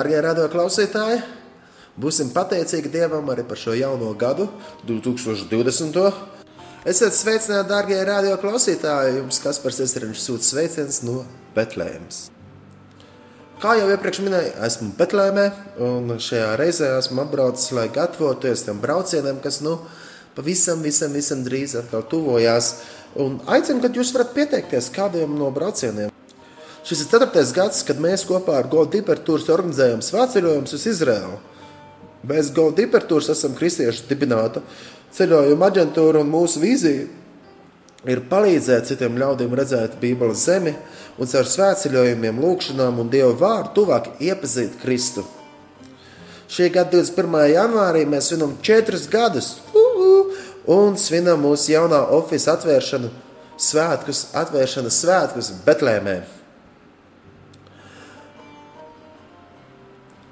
Darbie radio klausītāji, būsim pateicīgi Dievam arī par šo jauno gadu, 2020. Esiet sveicināti, darbie radio klausītāji! Jums Kaspars Estrēns sūta sveiciens no Betlēmas. Kā jau iepriekš minēju, esmu Betlēmē, un šajā reizē esmu atbraucis, lai gatavotos tam braucienam, kas nu pavisam, visam, visam drīz atkal tuvojās. Un aicinu, ka jūs varat pieteikties kādiem no braucieniem. Šis ir ceturtais gads, kad mēs kopā ar Gold Dipertūras organizējam svētceļojumus uz Izraēlu. Mēs Gold Dipertūras esam kristiešu dibināta ceļojuma aģentūra un mūsu vīzija ir palīdzēt citiem ļaudīm redzēt Bībeles zemi un caur svētceļojumiem, lūgšanām un Dieva vārdu tuvāk iepazīt Kristu. Šī gada 21. janvārī mēs svinam četrus gadus un svinam mūsu jaunā oficiālā atvēršanu svētkus, atvēršanas svētkus Betlēmē.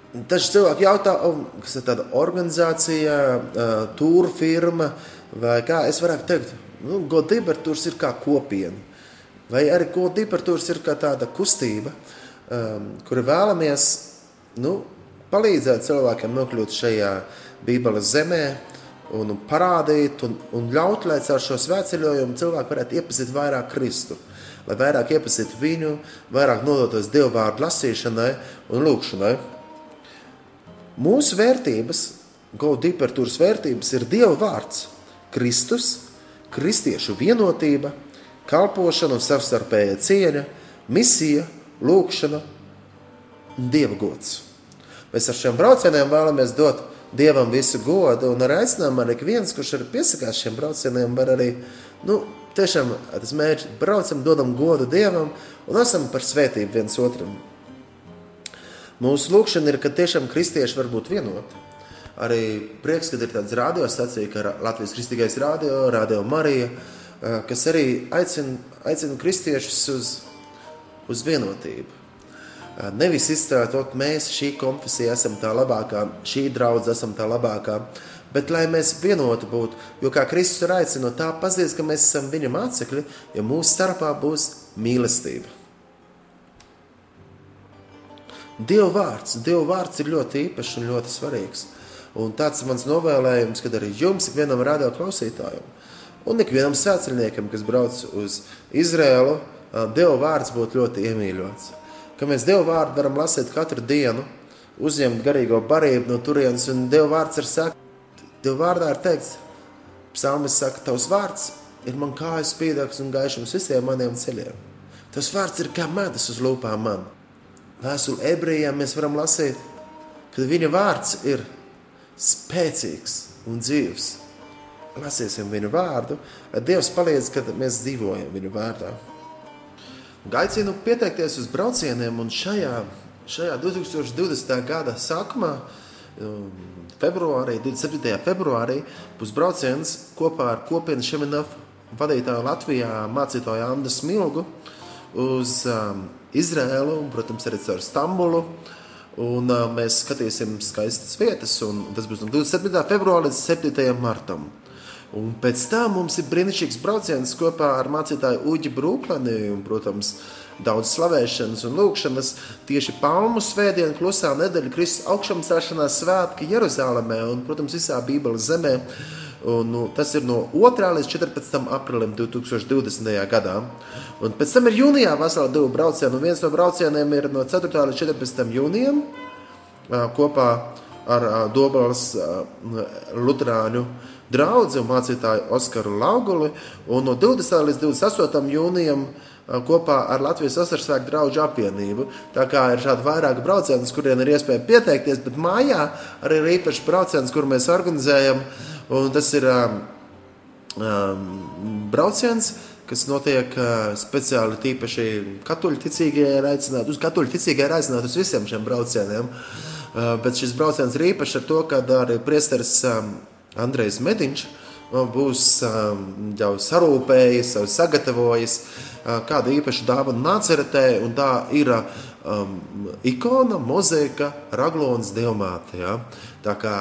Daži cilvēki jautā, kas ir tāda organizācija, tūru firma vai kā. Es varētu teikt, nu, Godibertūrs ir kā kopiena. Vai arī Godibertūrs ir kā tāda kustība, um, kura vēlamies nu, palīdzēt cilvēkiem nokļūt šajā Bībeles zemē un parādīt un, un ļaut, lai caur šo svētceļojumu cilvēki varētu iepazīt vairāk Kristu. Lai vairāk iepazītu viņu, vairāk nodotos Dieva vārdu lasīšanai un lūkšanai. Mūsu vērtības, Gaudipertūras vērtības ir Dieva vārds, Kristus, kristiešu vienotība, kalpošana un savstarpēja cieņa, misija, lūkšana un Dieva gods. Mēs ar šiem braucieniem vēlamies dot Dievam visu godu un ar aicinājumu arī viens, kurš ir piesakās šiem braucieniem, var arī, nu, tiešām tas mērķis braucam, dodam godu Dievam un esam par svētību viens otram. Mūsu lūkšana ir, ka tiešām kristieši var būt vienoti. Arī prieks, ka ir tāds radiostacija, kā Latvijas Kristīgais radio, Radio Marija, eh, kas arī aicina, aicina kristiešus uz, uz vienotību. Eh, nevis izstrādāt, ka mēs šī konfesija esam tā labākā, šī draudzene esam tā labākā, bet lai mēs vienoti būtu. Jo kā Kristus ir aicinājis, tā pazīst, ka mēs esam viņa mācekļi, ja mūsu starpā būs mīlestība. Dieva vārds, Dieva vārds ir ļoti īpašs un ļoti svarīgs. Un tāds ir mans novēlējums, kad arī jums, ikvienam radio klausītājam, un ikvienam svētceļniekam, kas brauc uz Izrēlu, Dieva vārds būtu ļoti iemīļots. Ka mēs Dieva vārdu varam lasīt katru dienu, uzņemt garīgo barību no turienes, un Dieva vārds ir saka, Dieva vārdā ir teikts, psalmis saka, tavs vārds ir man kājas spīdāks un gaišums visiem maniem ceļiem. Tas vārds ir kā medus uz lūpām man. Vēstuli ebrejiem mēs varam lasīt, ka viņa vārds ir spēcīgs un dzīvs. Lasīsim viņu vārdu, lai Dievs palīdz, kad mēs dzīvojam viņu vārdā. Aicinu pieteikties uz braucieniem, un šajā, šajā 2020. gada sākumā, um, februārī, 27. februārī, būs brauciens kopā ar kopienu Šeminafu vadītāju Latvijā mācītāju Andu Smilgu uz um, Izrēlu un, protams, arī caur Stambulu. Un, uh, mēs skatīsim skaistas vietas, un tas būs no 27. februāra līdz 7. martam. Un pēc tam mums ir brīnišķīgs brauciens kopā ar mācītāju Uģi Brūklani un, protams, daudz slavēšanas un lūkšanas. Tieši Palmu svētdiena, klusā nedēļa, Kristus augšām celšanās svētki Jeruzalemē un, protams, visā Bībeles zemē. Un, nu, tas ir no 2. līdz 14. aprīlim 2020. gadā. Un pēc tam ir jūnijā vesela divu braucienu. Un viens no braucieniem ir no 4. līdz 14. jūnijam kopā ar Dobelas Lutāņu draugu mācītāju Oskaru Lauguli. Un no 20. līdz 28. jūnijam kopā ar Latvijas Osarsvēku draugu apvienību. Tā kā ir šādi vairāki braucieni, kuriem ir iespēja pieteikties, bet mājā arī ir īpašs brauciens, kur mēs organizējam. Un tas ir um, um, brauciens, kas notiek uh, speciāli tīpaši katoļu ticīgie ir aicināti, uz katoļu ticīgie ir aicināti uz visiem šiem braucieniem. Uh, bet šis brauciens ir īpašs ar to, ka arī priesteris um, Andrejs Mediņš uh, būs um, jau sarūpējis, sagatavojis uh, kādu īpašu dāvanu nāceretē, un tā ir um, ikona, mozaika, raglons, diamāte. Ja? Tā kā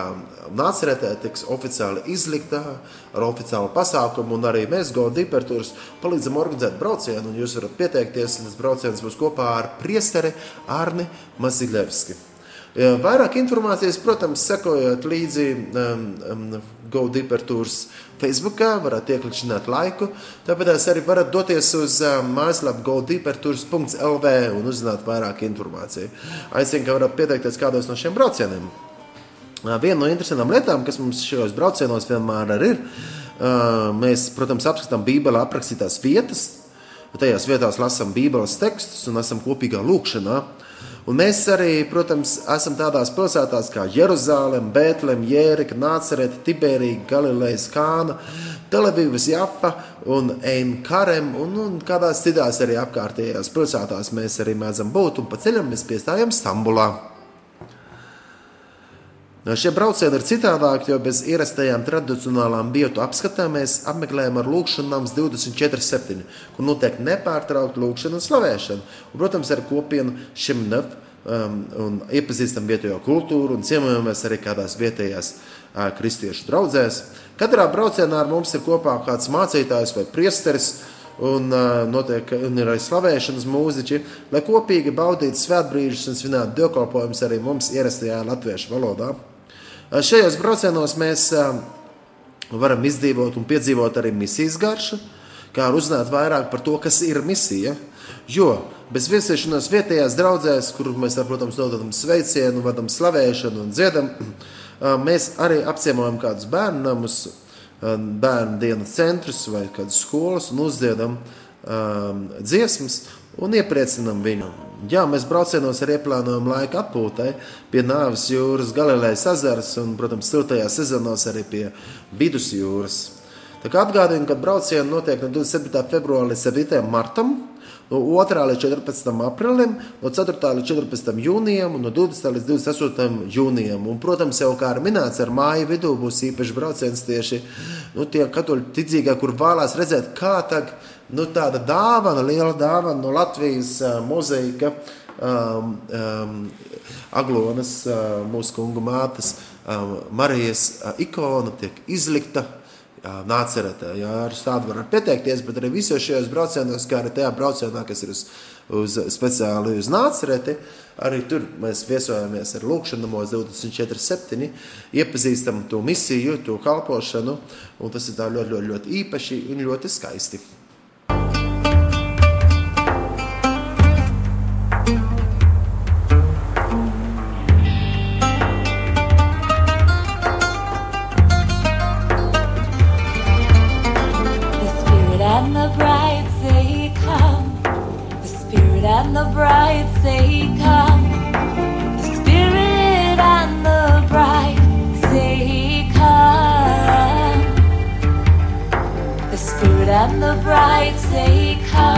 nācerētē tiks oficiāli izlikta ar oficiālu pasākumu, un arī mēs, Gold Dipertūrs, palīdzam organizēt braucienu, un jūs varat pieteikties, un tas brauciens būs kopā ar priesteri Arni Maziļevski. Vairāk informācijas, protams, sekojot līdzi um, um, GoDeeper Tours Facebookā, varat ieklikšķināt laiku. Tāpēc arī varat doties uz um, mājaslapu GoDeeperTours.lv un uzzināt vairāk informāciju. Aicinu, ka varat pieteikties kādos no šiem braucieniem. Viena no interesantām lietām, kas mums šajos braucienos vienmēr ir, mēs, protams, apskatām Bībelē aprakstītās vietas, tajās vietās lasām Bībeles tekstus un esam kopīgā lūkšanā. Un mēs arī, protams, esam tādās pilsētās kā Jeruzalem, Bēltlem, Jērika, Nācerete, Tiberija, Galilejas Kāna, Telavīvas Jafa un Einkarem un, un kādās citās arī apkārtējās pilsētās mēs arī mēdzam būt un pa ceļam mēs piestājam Stambulā. Šie braucieni ir citādāki, jo bez ierastajām tradicionālām vietu apskatēm mēs apmeklējam ar lūkšanām 24-7, kur notiek nepārtraukta lūkšana un slavēšana. Un, protams, ar kopienu šim nef um, un iepazīstam vietējo kultūru un ciemojamies arī kādās vietējās uh, kristiešu draugzēs. Katrā braucienā ar mums ir kopā kāds mācītājs vai priesteris. Un, uh, notiek, un ir arī slavēšanas mūziķi, lai kopīgi baudītu svētbrīžus un svinētu dievkalpojumus arī mums ierastajā latviešu valodā. Šajos braucienos mēs varam izdzīvot un piedzīvot arī misijas garšu, kā arī uzzināt vairāk par to, kas ir misija. Jo bez viesiešanās vietējās draudzēs, kur mēs, ar, protams, dodam sveicienu, vadam slavēšanu un dziedam, mēs arī apciemojam kādus bērnu namus, bērnu dienas centrus vai kādas skolas un uzdziedam um, dziesmas un iepriecinam viņu. Jā, mēs braucienos ar ieplānojumu laiku atpūtai pie Nāves jūras, Galilejas ezeras un, protams, siltajā sezonos arī pie Vidusjūras. Tā kā atgādinu, ka braucieni notiek no 27. februāra līdz 7. martam, no 2. līdz 14. aprīlim, no 4. līdz 14. jūnijam un no 20. līdz 28. jūnijam. Un, protams, jau kā ir minēts, ar māju vidū būs īpašs brauciens tieši nu, tie katoļu ticīgā, kur vēlās redzēt, kā tagad nu, tāda dāvana, liela dāvana no Latvijas uh, muzeja, um, um, Aglonas, uh, mūsu kungu mātes, um, Marijas uh, ikona tiek izlikta. Nāceretē, jā, ar tādu var pieteikties, bet arī visos šajos braucienos, kā arī tajā braucienā, kas ir uz, uz speciāli uz nācereti, arī tur mēs viesojamies ar lūkšanamos 24-7, iepazīstam to misiju, to kalpošanu, un tas ir tā ļoti, ļoti, ļoti īpaši un ļoti skaisti. when the bright day come.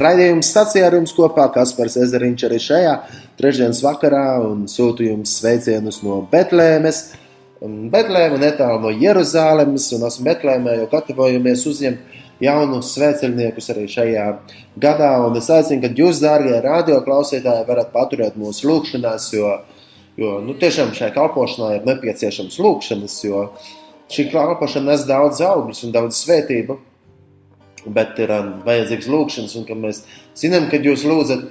Raidījuma stācijā ar jums kopā Kaspars Ezeriņš arī šajā trešdienas vakarā un sūtu jums sveicienus no Betlēmes. Betlēma netālu no Jeruzālēmas un esmu Betlēmē, jo gatavojamies uzņemt jaunus svētceļniekus arī šajā gadā. Un es aicinu, ka jūs, dārgie radio klausītāji, varat paturēt mūsu lūgšanās, jo, jo nu, tiešām šai kalpošanai ir nepieciešams lūgšanas, jo šī kalpošana nes daudz augļus un daudz svētību bet ir um, vajadzīgs lūkšanas, un ka mēs zinām, ka jūs lūdzat,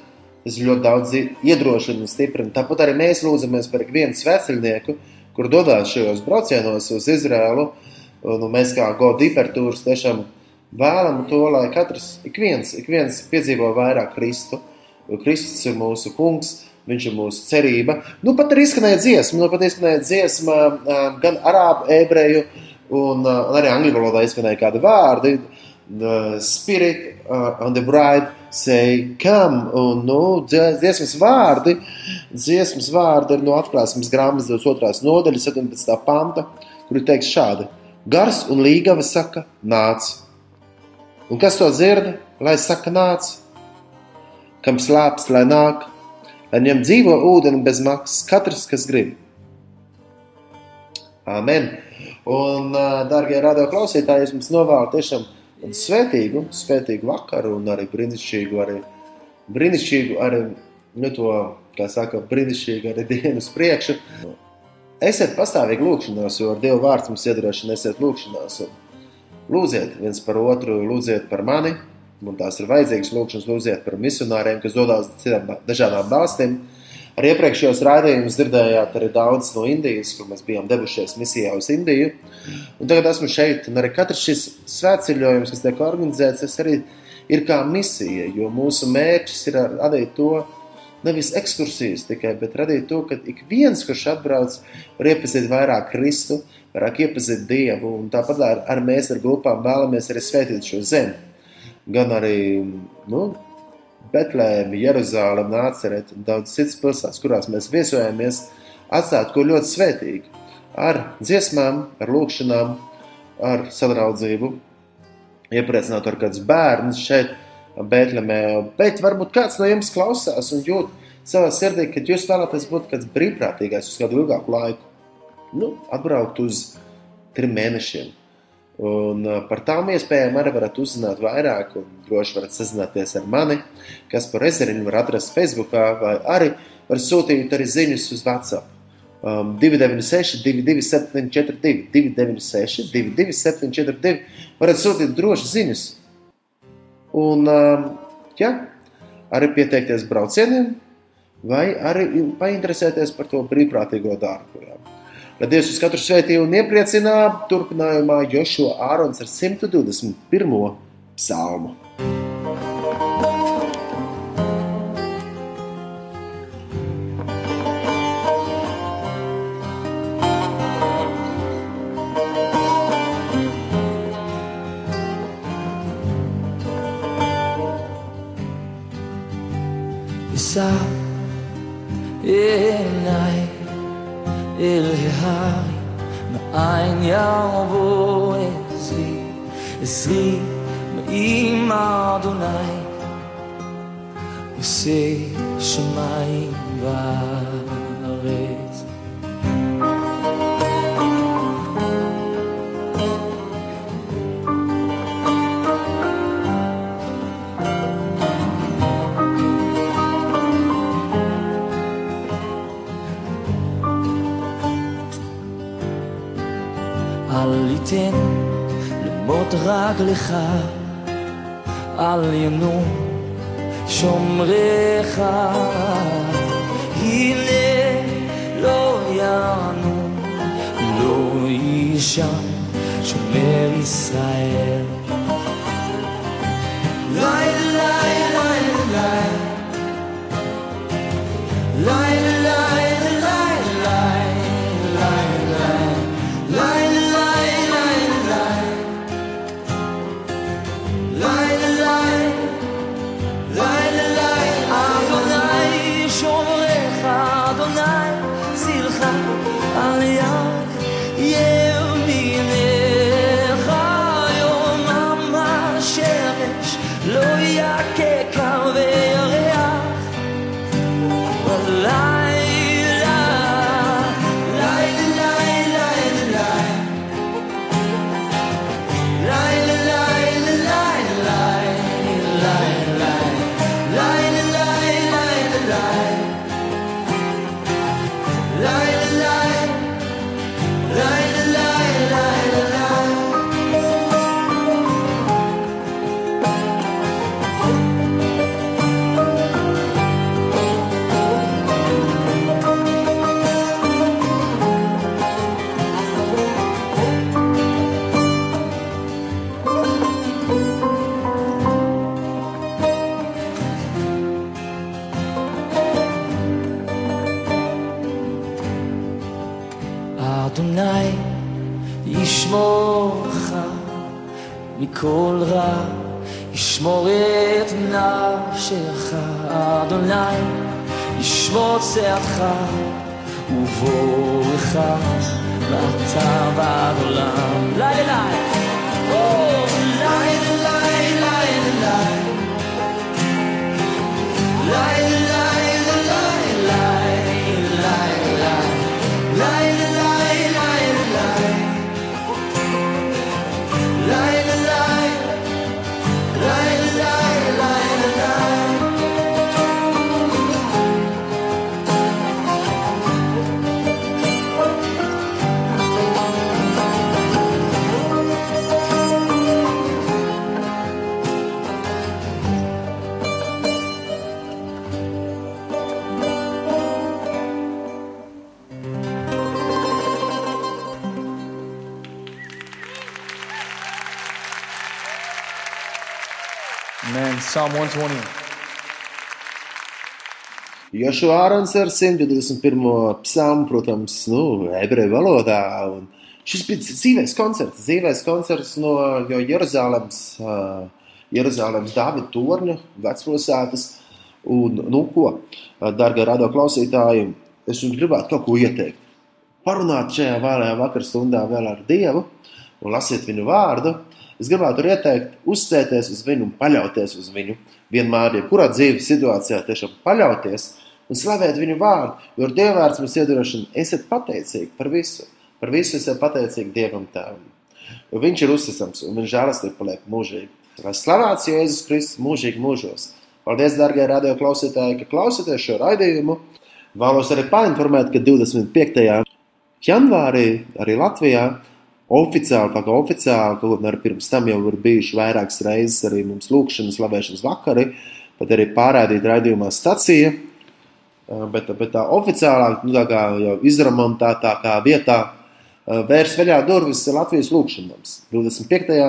tas ļoti daudz iedrošina un stiprina. Tāpat arī mēs lūdzamies par ikvienu sveceļnieku, kur dodas šajos braucienos uz Izrēlu, un mēs kā Godu hipertūras tiešām vēlam to, lai katrs, ik viens, ik viens piedzīvo vairāk Kristu, jo Kristus ir mūsu kungs, viņš ir mūsu cerība. Nu, pat arī izskanēja dziesma, nu, pat izskanēja dziesma um, gan arābu, ebreju, un uh, arī angļu valodā izskanēja kādi vārdi, the spirit uh, and the bride say come, un, nu, dziesmas vārdi, dziesmas vārdi ir no atklāsmes grāmatas 22. nodaļas 17. panta, kur ir teikts šādi. Gars un līgava saka, nāc. Un kas to dzird, lai saka, nāc? Kam slāpst, lai nāk, lai ņem dzīvo ūdeni bez maksas, katrs, kas grib. Amen. Un, dārgie radio klausītāji, es jums novēlu tiešām svētīgu, svētīgu vakaru un arī brīnišķīgu, arī, brīnišķīgu arī, nu to, kā saka, brīnišķīgu arī dienu uz priekšu. Esiet pastāvīgi lūkšanās, jo ar Dievu vārds mums iedrošina esiet lūkšanās. Lūdziet viens par otru, lūdziet par mani, un tās ir vajadzīgas lūkšanas, lūdziet par misionāriem, kas dodas citām dažādām valstīm. Arī iepriekšējos raidījumus dzirdējāt arī daudz no Indijas, kur mēs bijām devušies misijā uz Indiju. Un tagad esmu šeit, un arī katrs šis svētceļojums, kas tiek organizēts, tas arī ir kā misija, jo mūsu mērķis ir radīt to, nevis ekskursijas tikai, bet radīt to, ka ik viens, kurš atbrauc, var iepazīt vairāk Kristu, vairāk iepazīt Dievu, un tāpat ar, ar mēs ar grupām vēlamies arī svētīt šo zemi. Gan arī, nu, Betlēmi, Jeruzālēm, Nāceret un daudz citas pilsētas, kurās mēs viesojamies, atstāt ko ļoti svētīgu. Ar dziesmām, ar lūkšanām, ar sadraudzību, iepriecināt ar kādus bērnus šeit, Betlemē. Bet varbūt kāds no jums klausās un jūt savā sirdī, ka jūs vēlaties būt kāds brīvprātīgais uz kādu ilgāku laiku. Nu, atbraukt uz trim mēnešiem Un par tām iespējām arī varat uzzināt vairāk, un droši varat sazināties ar mani, kas par ezeriņu var atrast Facebook, vai arī var sūtīt arī ziņas uz WhatsApp. Um, 296, 227, 296, 227, varat sūtīt droši ziņas. Un, um, jā, arī pieteikties braucieniem, vai arī painteresēties par to brīvprātīgo darbu. Jā. Lai Dievs uz katru svētī un iepriecinā, turpinājumā Jošo Ārons ar 121. psalmu. עמה אדוני, עושה שמיים וארץ. אל ייתן למות רק לך al yenu shomrecha hine lo yanu lo isha shomer israel lai lai lai lai. Lai lai צאתך ובורך נתב עד עולם. לילה! Oh! 20. Jošu Ārons ar 121. psalmu, protams, nu, ebreju valodā. Un šis bija dzīves koncerts, dzīves koncerts no Jeruzalemes, Jeruzalemes Dāvida torņa, vecpilsētas. Un, nu, ko, darbie radio klausītāji, es jums gribētu kaut ko ieteikt. Parunāt šajā vēlējā vakarā stundā vēl ar Dievu un lasiet viņu vārdu. Uh, Es gribētu ieteikt, uzsēties uz viņu un paļauties uz viņu. Vienmēr, ja kurā dzīves situācijā tiešām paļauties un slavēt viņu vārdu, jo ar Dievvvārds mums iedrošina, esiet pateicīgi par visu. Par visu esiet pateicīgi Dievam Tēvam. Jo viņš ir uzticams un viņa žēlastība paliek mūžīgi. Lai slavēts Jēzus Kristus mūžīgi mūžos. Paldies, darbie radio klausītāji, ka klausāties šo raidījumu. Vēlos arī painformēt, ka 25. janvārī arī Latvijā oficiāli, tā kā oficiāli, kaut arī pirms tam jau ir bijuši vairākas reizes arī mums lūkšanas, slavēšanas vakari, pat arī pārādīt raidījumā stacija, bet, bet tā oficiālāk, nu tā kā jau izremontētākā vietā, vērs vaļā durvis Latvijas lūkšanams 25.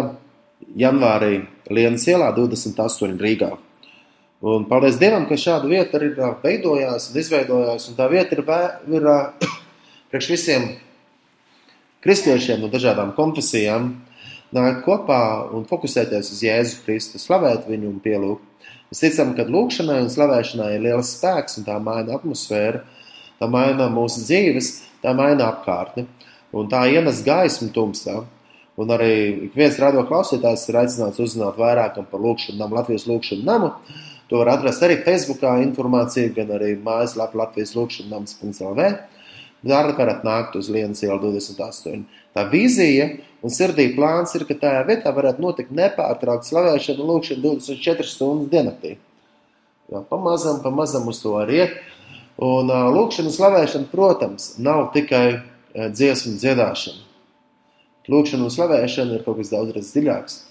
janvārī Lienas ielā 28 Rīgā. Un paldies Dievam, ka šāda vieta arī veidojās un izveidojās, un tā vieta ir, ir priekš visiem kristiešiem no dažādām konfesijām nāk kopā un fokusēties uz Jēzu Kristu, slavēt viņu un pielūgt. Mēs ticam, ka lūkšanai un slavēšanai ir liels spēks, un tā maina atmosfēru, tā maina mūsu dzīves, tā maina apkārtni, un tā ienes gaismu tumsā. Un arī viens radio klausītājs ir aicināts uzzināt vairāk par lūkšanu namu, Latvijas lūkšanu namu. To var atrast arī Facebookā informāciju, gan arī mājaslapā Latvijas lūkšanu nams.lv varat nākt uz Lienas ielu 28. Tā vīzija un sirdī plāns ir, ka tajā vietā varētu notikt nepārtraukta slavēšana un lūkšana 24 stundas diennaktī. Jā, pamazam, pamazam uz to arī iet. Un lūkšana un slavēšana, protams, nav tikai dziesmu dziedāšana. Lūkšana un slavēšana ir kaut kas daudz dziļāks.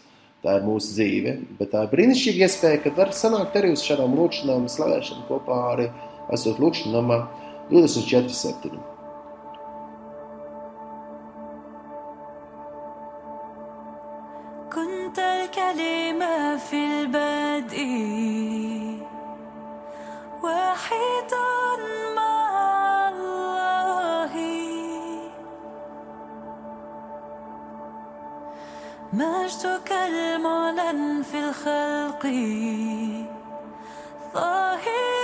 Tā ir mūsu dzīve, bet tā ir brīnišķīga iespēja, ka var sanākt arī uz šādām lūkšanām un slavēšanu kopā arī esot lūkšanā 24-7. مجدك المعلن في الخلق ظاهر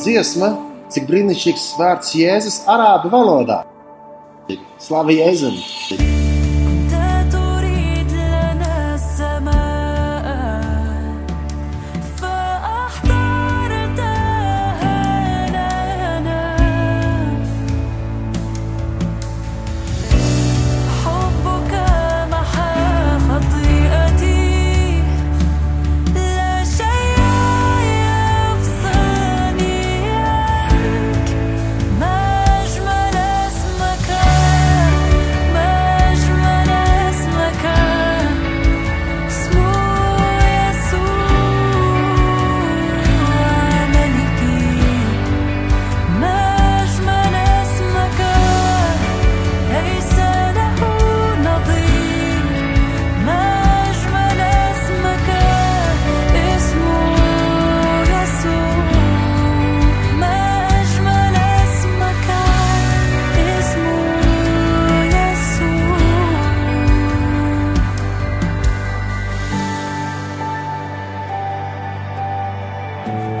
Dziesma, cik brīnišķīgs vārds Jēzus arābu valodā. Slavu Jēzum! Bye.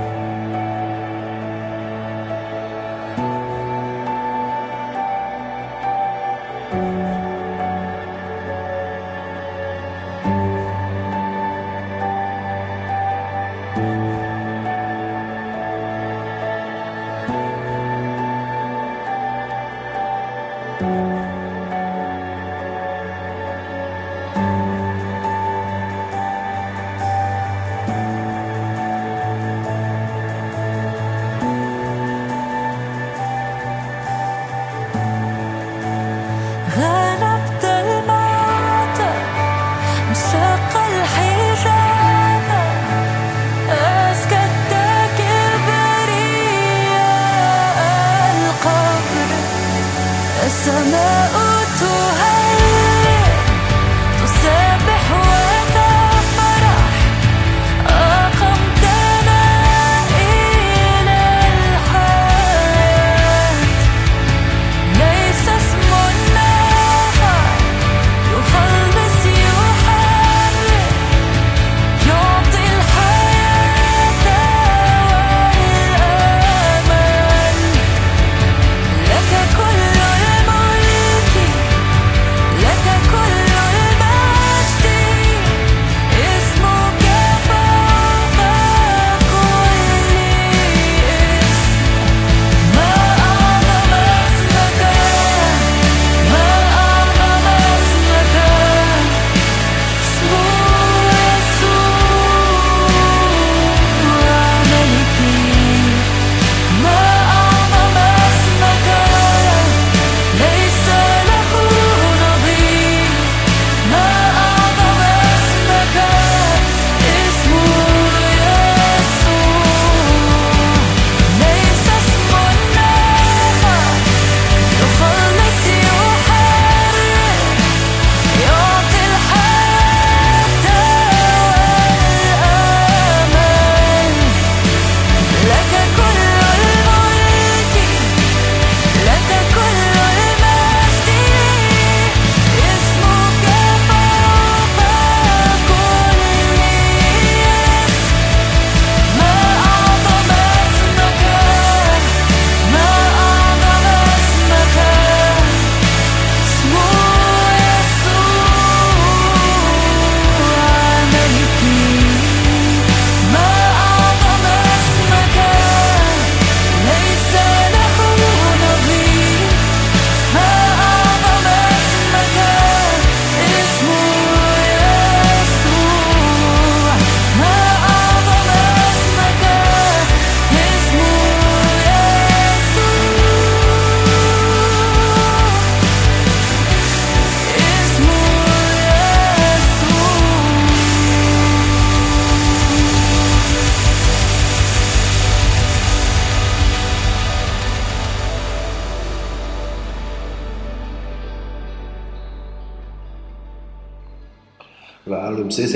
السماء تهاب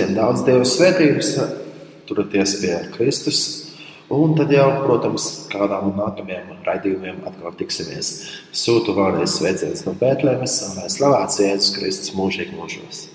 visiem daudz Dieva svētības, turieties pie Kristus. Un tad jau, protams, kādā no nākamajiem raidījumiem atkal tiksimies. Sūtu vēlreiz sveicienus no Bēntlēmes un lai slavēts Jēzus Kristus mūžīgi mūžos.